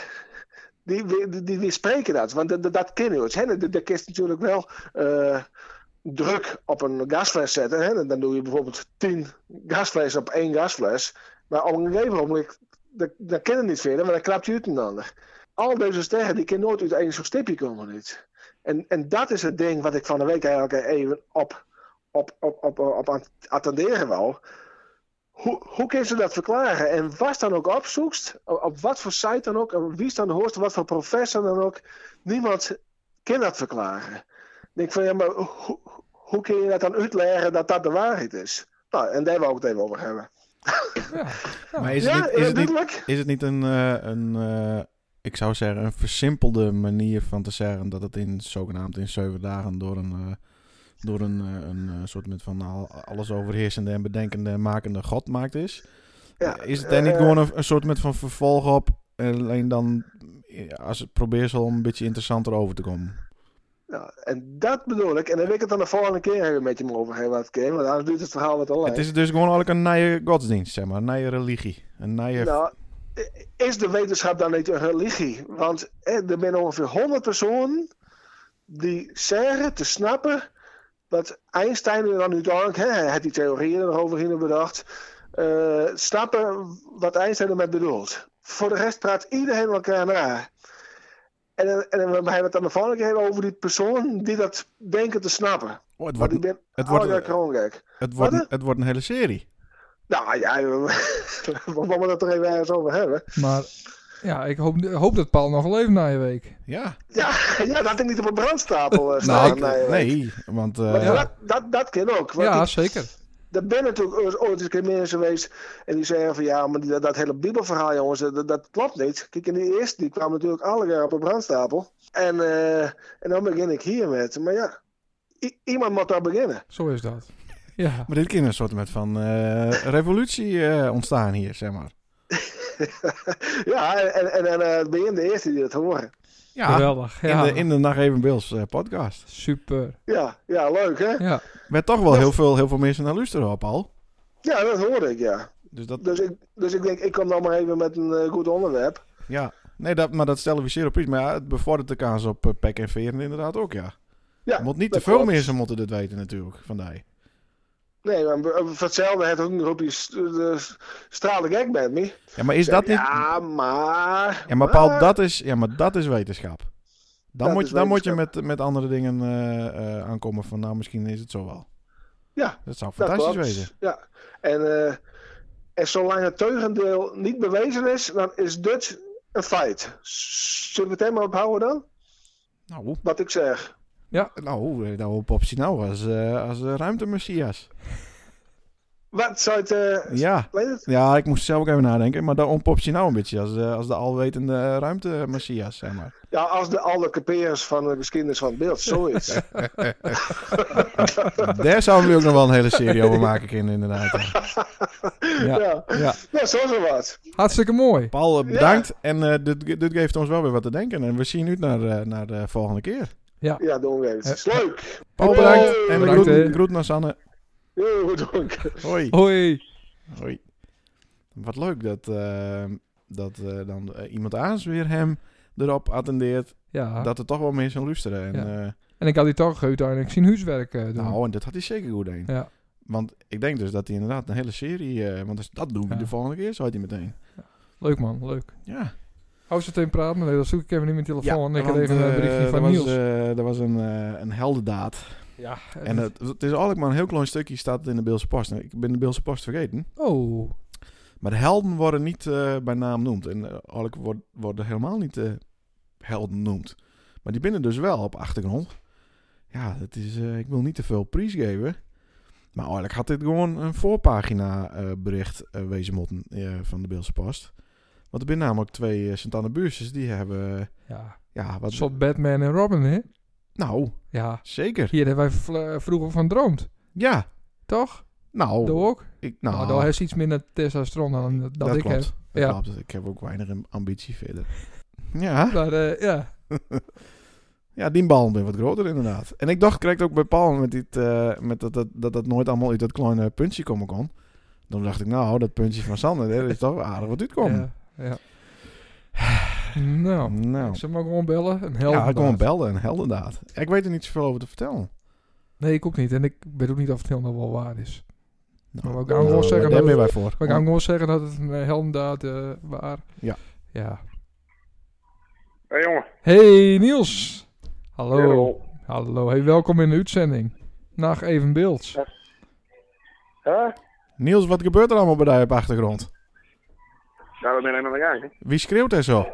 die, die, die, die spreken dat. Want dat, dat, kennen we. Hè? Dat, natuurlijk wel eh, druk op een gasfles zetten. Hè? Dan doe je bijvoorbeeld 10 gasflessen op één gasfles. Maar op een gegeven moment, dat, dat ken je niet verder, maar dan klapt je uit een ander. Al deze sterren, die kunnen nooit uit één zo'n stipje komen. Niet. En, en dat is het ding wat ik van de week eigenlijk even op, op, op, op, op aan attenderen wou hoe, hoe kun je dat verklaren? En wat dan ook opzoekst, op, op wat voor site dan ook, en wie dan hoort, wat voor professor dan ook, niemand kan dat verklaren. Ik denk van ja, maar hoe, hoe kun je dat dan uitleggen dat dat de waarheid is? Nou, en daar wou ik het even over hebben. Ja. Maar is het ja, niet, is het niet, is het niet een, eh, een eh, ik zou zeggen, een versimpelde manier van te zeggen dat het in zogenaamd in zeven dagen door een, eh, door een, eh, een eh, soort met van al- alles overheersende en bedenkende en makende God maakt is? Ja, is het daar niet gewoon een, een soort met van vervolg op, alleen dan als het probeersel om een beetje interessanter over te komen? Nou, en dat bedoel ik, en dan wil ik het dan de volgende keer even met je over hebben, wat keer, want anders duurt het verhaal wat te lang. Het is dus gewoon eigenlijk een nieuwe godsdienst, zeg maar, een nieuwe religie. Een nieuwe... Nou, is de wetenschap dan niet een religie? Want eh, er zijn ongeveer 100 personen die zeggen te snappen wat Einstein er dan uiteindelijk, hè, hij had die theorieën erover in bedacht, eh, snappen wat Einstein ermee bedoelt. Voor de rest praat iedereen elkaar na. En, en dan hebben we het dan de volgende keer over die persoon die dat denken te snappen. Oh, het, Want wordt, ik ben het, wordt, het, wordt, het wordt een hele serie. Nou ja, we moeten het er even ergens over hebben. Maar ja, ik hoop, hoop dat Paul nog leeft na je week. Ja. Ja, ja dat ik niet op een brandstapel eh, Nou, staan. ik- nee, nee, want... eh, Maar Ja. dat, dat, dat kan ook. Ja, ik- zeker. er ben natuurlijk ooit- eens een keer mensen geweest en die zeggen van ja, maar die, dat hele bibelverhaal jongens, dat, dat klopt niet. Kijk, en die eerste die kwam natuurlijk alle keer op een brandstapel. En, eh, en dan begin ik hier met, maar ja, iemand moet daar beginnen. Zo is dat. Ja. Maar dit kan een soort met van eh, revolutie eh, ontstaan hier, zeg maar. ja, en, en, en eh, ben je de eerste die dat horen. Ja, Geweldig. in Ja. de, in de Nacht Even Beels eh, podcast. Super. Ja, ja, leuk hè? Ja. Met toch wel heel veel, heel veel mensen naar luisteren op al. Ja, dat hoorde ik, ja. Dus dat, Dus ik, dus ik denk, ik kom dan maar even met een goed onderwerp. ja. Nee, dat, maar dat stellen we zeer op prijs. Maar ja, het bevordert de kans op uh, pek en veren inderdaad ook, ja. Ja, moet niet te veel mensen moeten dit weten natuurlijk, vandaag. Nee, maar voor hetzelfde heeft ook nog op die st- de stralen gek met me. Ja, maar is dat niet... Ja, maar... Ja, maar Paul, dat is, ja, maar dat is wetenschap. Dan, Dat moet, je, dan moet je met, met andere dingen eh, eh, aankomen van, nou, misschien is het zo wel. Ja, Dat zou dat fantastisch klopt. wezen. Ja, en, eh, en zolang het teugendeel niet bewezen is, dan is dit een feit. Zullen we het helemaal ophouden dan? Nou, Wat ik zeg. Nou, eh, nou op optie nou als, eh als eh, ruimtemessias. Wat zou het... eh, Ja. het? ja, ik moest zelf ook even nadenken. Maar dan ontpopt je nou een beetje als, de als de alwetende ruimtemessias, zeg maar. Ja, als de alle capeers van de geschiedenis van het beeld, zoiets. Daar zouden we ook nog wel een hele serie over maken kunnen, inderdaad. Ja. ja. Ja. ja, zo zo wat. Hartstikke mooi. Paul, bedankt. En eh, dit, dit geeft ons wel weer wat te denken. En we zien u naar, naar de volgende keer. Ja, doen we even. Is leuk. Paul, bedankt. En Bedankt, groet, groet naar Sanne. Heel goed, dank. Hoi. Hoi. Hoi. Wat leuk dat, eh, dat eh, dan eh, iemand anders weer hem erop attendeert Ja. dat er toch wel mensen luisteren. En, Ja. eh, En ik had die toch uiteindelijk zijn huiswerk doen. nou, en dat had hij zeker goed een. Ja. Want ik denk dus dat hij inderdaad een hele serie... eh, want als- dat doen we Ja. de volgende keer, zei hij meteen. Leuk man, leuk. Ja. Hou ze praten. Nee, dan zoek ik even niet mijn telefoon. ik want, even een eh, berichtje er van was, Niels. eh, er was een, eh, een heldendaad. ja. En het, het is eigenlijk maar een heel klein stukje staat het in de Beelse Post. Nou, Ik ben de Beelse Post vergeten. Oh. Maar de helden worden niet bij naam genoemd. En eh, eigenlijk wordt- worden helemaal niet eh, helden genoemd. Maar die binnen dus wel op achtergrond. Ja, dat is, ik wil niet te veel prijs geven. Maar eigenlijk had dit gewoon een voorpagina bericht wezen moeten van de Beelse Post. Want er zijn namelijk twee uh, Sint-Anne buurtjes die hebben... eh, Ja. ja, wat, soort Batman en Robin, hè? Nou, Ja, zeker. hier hebben wij vl- vroeger van droomd. Ja. Toch? Nou, Doe ook? ik, Nou, nou, daar is iets minder testosteron dan dat, dat ik klopt. heb. Dat Ja. klopt. Ik heb ook weinig ambitie verder. Ja, Maar eh, ja. ja, die bal ben wat groter inderdaad. En ik dacht, krijg ook bij Paul met, dit, eh, met dat, dat, dat dat nooit allemaal uit dat kleine puntje komen kon. Dan dacht ik, nou, dat puntje van Sander, daar is toch aardig wat uitkomen. Ja, ja. nou, Nou, ik zal maar gewoon bellen. Een helder ja, gewoon daad. belden en heldendaad. Ik weet er niet zoveel over te vertellen. Nee, ik ook niet. En ik weet ook niet of het helemaal wel waar is. Nou, Maar we gaan gewoon zeggen daar dat ben het- wij voor. We gaan gewoon zeggen dat het een eh, heldendaad eh waar. Ja. Ja. Hé jongen. Hey Niels. Hallo. Hallo. Hallo. Hey, welkom in de uitzending. Nacht even beeld. Huh? Niels, wat gebeurt er allemaal bij jou op de achtergrond? Ja, we zijn aan de gang. Wie schreeuwt er zo?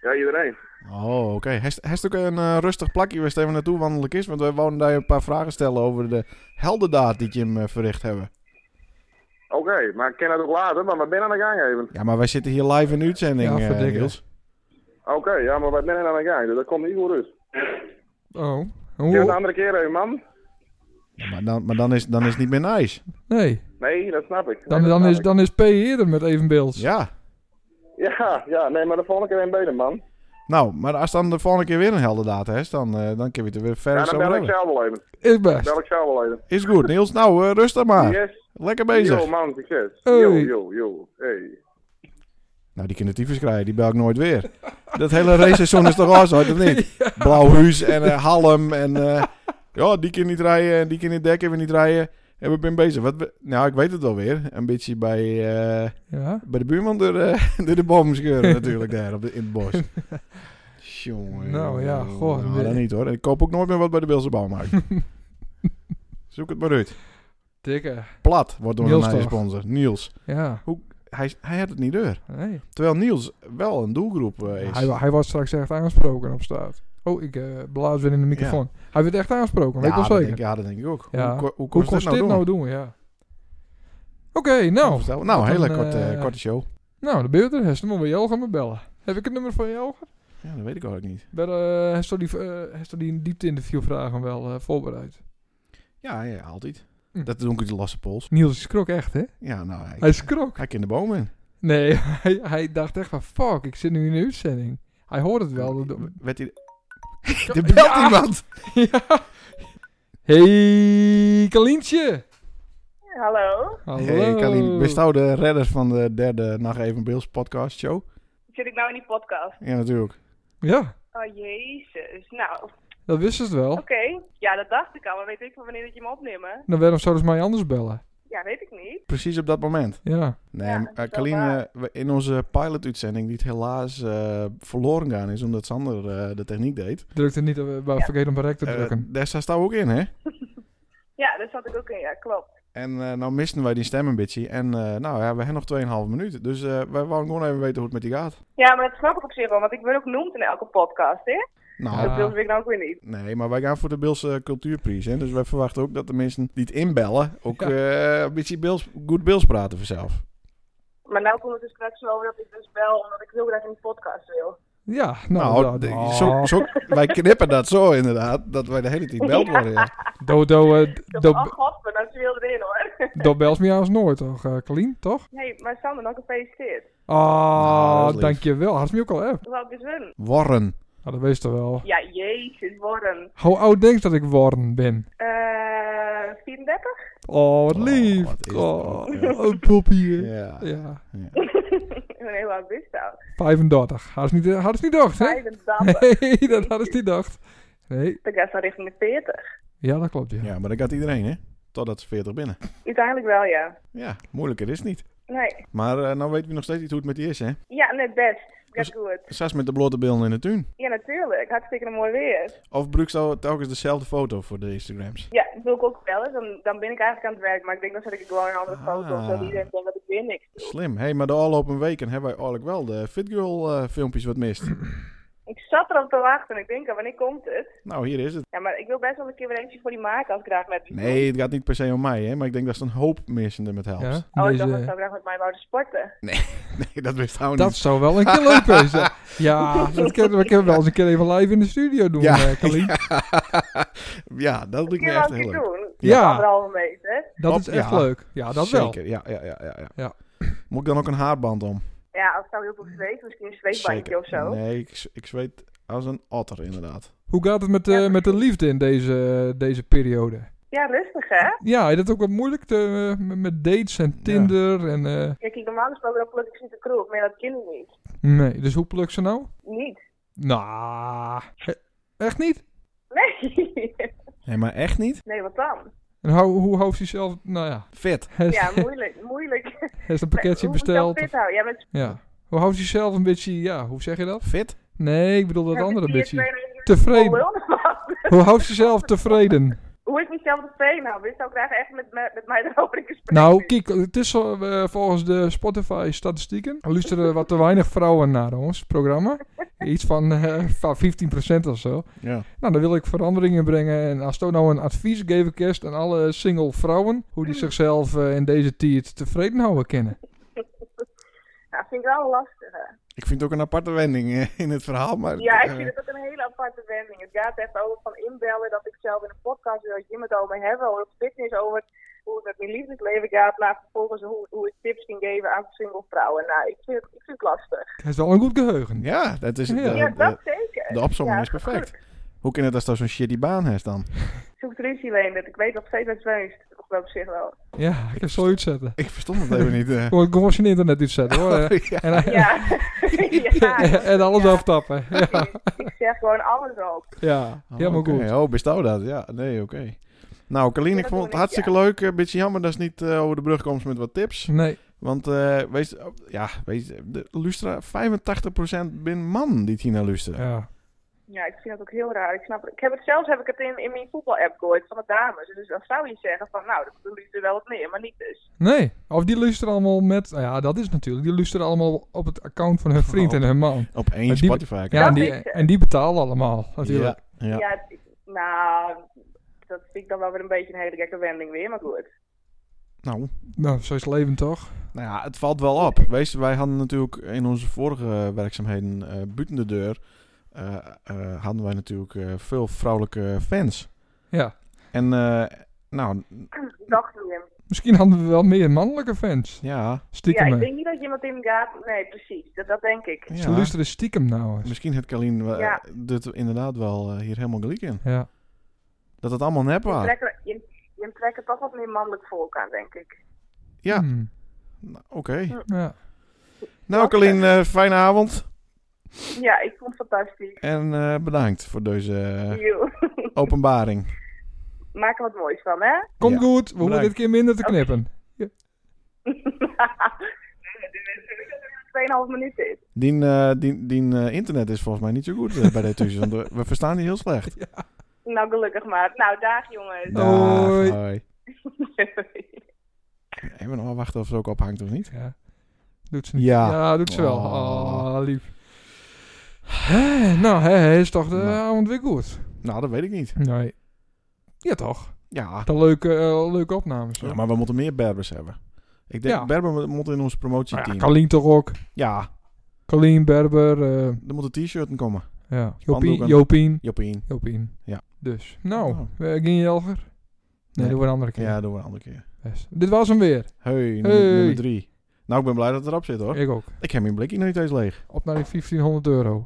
Ja, iedereen. Oh, oké. Heeft Heeft ook een eh, rustig plakje waar even naartoe wandelen is? Want wij wouden daar een paar vragen stellen over de heldendaad die je hem eh, verricht hebben. Oké, maar ik ken het ook later, maar we zijn aan de gang even. Ja, maar wij zitten hier live in de uitzending, Ja, eh. Niels. Oké, ja, maar we zijn aan de gang, dus dat komt niet goed uit. Oh. Ken het de Hoe? andere keer even, man? Ja, maar dan, maar dan, is, dan is het niet meer nice. Nee. Nee, dat snap ik. Nee, Dan, dat dan, snap is, ik. dan is P eerder met evenbeeld. Ja. Ja, ja, nee, maar de volgende keer een beter, man. Nou, maar als dan de volgende keer weer een heldendaad is, dan, eh, dan kun je het er weer Ja, verder dan zo bel ik hebben. zelf wel even. Is best. Bel ik zelf wel even. Is goed, Niels. Nou, eh, rustig maar. Yes. Lekker bezig. Yo, man, succes. Hey. Yo, yo, yo. Hey. Nou, die kunnen tyfus krijgen, die bel ik nooit weer. Dat hele raceseizoen is toch al zo, of niet? Blauwhuis en eh, Halm en... eh, ja, die kan niet rijden en die kan niet dekken, we niet rijden. En we zijn bezig. Wat we- nou, ik weet het wel weer. Een beetje bij, eh, Ja. bij de buurman door, eh, door de boom scheuren natuurlijk daar op de, in het bos. Jongen. Nou ja, goh, Nou, dat niet hoor. Ik koop ook nooit meer wat bij de Beelse bouwmarkt. Zoek het maar uit. Dikke. Plat wordt door Niels een sponsor. Niels. Ja. Hij, hij had het niet deur. Nee. Terwijl Niels wel een doelgroep eh, is. Hij, hij was straks echt aangesproken op straat. Oh, ik eh blaas weer in de microfoon. Hij werd echt aangesproken, weet wel zeker. denk, ja, dat denk ik ook. Ja. Hoe, hoe, Hoe kost dit nou nou doen? doen, ja. Oké, nou. Vertel. Nou, wat hele een, korte, eh, korte show. Nou, de beeld er. Hij moet wel Jelger me bellen. Heb ik het nummer van Jelger? Ja, dat weet ik eigenlijk niet. Bij de, heeft toch die, eh, heeft toch die diepte interviewvragen wel eh, voorbereid? Ja, ja altijd. Hm. Dat doen ik de losse pols. Niels schrok echt, hè? Ja, nou, hij, Hij schrok. hij kan de boom in. Nee, hij, hij dacht echt van, fuck, ik zit nu in een uitzending. Hij hoort het wel. De- Werd hij... er belt Ja! iemand! ja. Hey, Kalientje. Hallo. Hallo. Hey, Kalien. Bist jou de redder van de derde Nacht Even Beels podcast show? Zit ik nou in die podcast? Ja, natuurlijk. Ja, Oh, jezus. Nou, dat wisten ze wel. oké. Ja, dat dacht ik al. Maar weet ik van wanneer dat je me opnemen? Dan waarom zouden ze mij anders bellen? Ja, weet ik niet. Precies op dat moment. Ja. Nee, Ja, eh, we- in onze pilot-uitzending, die het helaas eh, verloren gaan is, omdat Sander eh, de techniek deed. Drukte niet, uh, Ja. vergeet om rek te Eh, drukken. daar staat ook in, hè? Ja, daar zat ik ook in. Ja, klopt. En eh, nou misten wij die stem een beetje. En eh, nou ja, we hebben nog 2,5 minuten. Dus eh, wij wouden gewoon even weten hoe het met die gaat. Ja, maar dat snap ik op zich wel. Want ik word ook genoemd in elke podcast, hè? Nou. Dat wil ik nou ook weer niet. nee, maar wij gaan voor de Beelse Cultuurprijs. Hè? Dus wij verwachten ook dat de mensen die het inbellen ook Ja. eh, een beetje Beels, goed Beels praten vanzelf. Maar nou komt het dus straks zo over dat ik dus bel omdat ik heel graag in die podcast wil. Ja, Nou, nou, de- dat- zo, zo, wij knippen dat zo inderdaad, dat wij de hele tijd beld worden. Ja. Do, do, eh, Dat do, oh god, maar dat is veel erin hoor. do bels me als nooit, toch, uh, Kalien, toch? Nee, maar Sander, nog gefeliciteerd. Nou, dat Ah, lief. dankjewel. Had ze me ook al app. Oud is? Warren. Ah, dat wees toch wel. Ja, jezus, worden. Hoe oud denk je dat ik worden ben? Eh, 34? Oh, wat Oh, lief. wat is het oh, ja. oh, poppie. hè. Ja. Ja, ik ben heel oud wist al. 35. Hadden ze niet, hadden ze niet gedacht, hè? 85. Nee, dat hadden ze niet gedacht. Nee, Dan gaat ze richting de 40. ja, dat klopt, ja. ja, maar dat gaat iedereen, hè? Totdat ze 40 binnen. Uiteindelijk wel, ja. Ja, moeilijker is het niet. Nee. Maar eh, nou weten we nog steeds niet hoe het met die is, hè? Ja, net best. Gaat Dus- goed. Zes met de blote billen in de tuin. Ja, natuurlijk. Hartstikke mooi weer. Of gebruik je telkens dezelfde foto voor de Instagrams? Ja, dat wil ik ook wel. Dan, dan ben ik eigenlijk aan het werk. Maar ik denk dan zet ik gewoon een andere foto. Ah. Zodat iedereen denkt dat ik weer niks doe. Slim. Hé, hey, maar de afgelopen weken hebben wij eigenlijk wel de Fitgirl eh filmpjes wat mist. Ik zat erop te wachten en ik denk, wanneer komt het? Nou, hier is het. Ja, maar ik wil best wel een keer weer eentje voor die maken als graag met me. Nee, het gaat niet per se om mij, hè. Maar ik denk dat ze een hoop mensen er met helpt. Ja, Oh, ik dacht dat zou graag met mij wouden sporten. Nee, dat wist trouwens dat niet. zou wel een keer leuk zijn. Ja, dat kunnen we kunnen wel eens een keer even live in de studio doen, Ja. eh, Kalien. ja, dat Ik me wil wel echt heel leuk. doen. Ja. Anderhalve meter. Dat Op- is echt ja. leuk. Ja, dat wel. Zeker, ja, ja, ja, ja, ja. Ja. Moet ik dan ook een haarband om? Ja, als ik zou heel veel zweten, misschien een zweetbandje of zo. Nee, ik, ik zweet als een otter, inderdaad. Hoe gaat het met, de Ja, met de liefde in deze, deze periode? Ja, rustig hè? Ja, is dat ook wat moeilijk te, met- met dates en Tinder en... eh, Ja, kijk, normaal gesproken dan pluk ik ze in de kroeg, maar dat ken ik niet. nee, dus hoe plukt ze nou? Niet. Nou, echt niet? Nee. Nee, maar echt niet? nee, wat dan? En hoe, hoe houdt hij zelf... Nou ja, Fit. Ja, moeilijk. moeilijk. hij is een pakketje Hoe besteld. fit houden? Ja, met Ja. Hoe houdt hij zelf een beetje... Ja, hoe zeg je dat? Fit? Nee, ik bedoel dat Ja, andere beetje. Tevreden. Oh? Hoe houdt je zelf tevreden? Hoe ik mezelf tevreden hou. Ik zou graag echt met, me- met mij erover in gesprek. Nou, kijk, het is eh, volgens de Spotify-statistieken. luisteren wat te weinig vrouwen naar ons programma. Iets van, eh, van 15% of zo. Ja. Nou, dan wil ik veranderingen brengen. En als je nou een advies geven kerst aan alle single vrouwen, hoe die zichzelf eh, in deze tijd tevreden houden kennen. Ja, vind ik wel lastig. hè. Ik vind het ook een aparte wending eh, in het verhaal, maar... Ja, ik eh, vind het ook een hele aparte wending. Het gaat echt over van inbellen dat ik zelf in een podcast wil dat je het over hebben, over fitness, over hoe het met mijn liefdesleven gaat, maar vervolgens hoe, hoe ik tips kan geven aan single vrouwen. Nou, ik vind, het- ik vind het lastig. Het is wel een goed geheugen. Ja, dat is... Ja. de- Ja, de- dat zeker. de opzomming Ja, is perfect. goed. Hoe kan het als dat zo'n shitty baan heeft dan? Zoek ruzie Leendert. Ik weet nog steeds dat het weest. Op zich wel. Ja, ik heb zo uitzetten. Ik verstond het even niet. eh. Gewoon gewoon zijn internet uitzetten hoor. eh. ja. En, Ja. ja. en alles Ja. aftappen. Ja, Ik zeg gewoon alles op. ja helemaal Oké, goed. Oh, bestou dat? Ja, nee, oké. Nou, Kalien, Ja, ik vond het ik, hartstikke leuk. Een beetje jammer dat ze niet eh, over de brug komt met wat tips. Nee, Want, eh wees, ja, wees, de lustra 85% bin man die Tina luisteren. ja. Ja, ik vind dat ook heel raar. Ik snap het. Ik heb het zelfs heb ik het in, in mijn voetbal-app gehoord van de dames. Dus dan zou je zeggen van, nou, dat doen er wel wat meer, maar niet dus. Nee, of die luisteren allemaal met... Nou ja, dat is natuurlijk. Die luisteren allemaal op het account van hun vriend Oh. en hun man. Op één die- Spotify. Ja, en die, en die betalen allemaal natuurlijk. Ja, ja. Nou, dat vind ik dan wel weer een beetje een hele gekke wending weer, maar goed. Nou, Nou, zo is het leven toch? nou ja, het valt wel op. Wees, wij hadden natuurlijk in onze vorige werkzaamheden eh buiten de deur... eh, eh, hadden wij natuurlijk eh, veel vrouwelijke fans. Ja. En, eh, nou, Dacht je hem. Misschien hadden we wel meer mannelijke fans. ja, Ja, Stiekem. ik hè. denk niet dat je iemand in gaat. Nee, precies. Dat, dat denk ik. Ze ja. luisteren stiekem nou eens. Misschien het Kalien Ja. dit inderdaad wel hier helemaal gelijk in. Ja. Dat het allemaal nep Je was. trekt, je, trekt er toch wat meer mannelijk volk aan, denk ik. Ja, Hmm. nou, oké. ja. Nou, Kalien, eh, fijne avond. Ja, ik vond het fantastisch. En eh, bedankt voor deze openbaring. Maak er wat moois van, hè? Komt Ja, goed. We hoeven dit keer minder te knippen. Nee, dat er 2,5 minuten is. Die, eh, die, die eh, internet is volgens mij niet zo goed bij de. Want we, verstaan die heel slecht. Nou, gelukkig maar. Nou, dag jongens. Dag, Hoi. Even nog wel wachten of ze ook ophangt of niet. Ja. Doet ze niet. Ja. doet ze wel. Oh. Oh, lief. Nou, hè, is toch de Nou. avond weer goed? Nou, dat weet ik niet. Nee. Ja, toch? Ja, De leuke, eh, leuke opnames. ja maar we moeten meer Berbers hebben. Ik denk, Ja. Berber moet- in ons Nou ja, promotieteam. Colleen toch ook. Ja, Colleen, Berber, eh, er moeten t-shirts komen. ja. Spandoeken. Jopien, Jopien. Jopien. Ja. Dus, nou, Oh. eh, ging je Jelger? Nee, Nee. doen we een andere keer. Ja, doen we een andere keer. Yes. Dit was hem weer. Hey, nummer, Hey. nummer drie. Nou, ik ben blij dat het erop zit hoor. Ik ook. Ik heb mijn blikje nog niet eens leeg. Op naar die 1500 euro.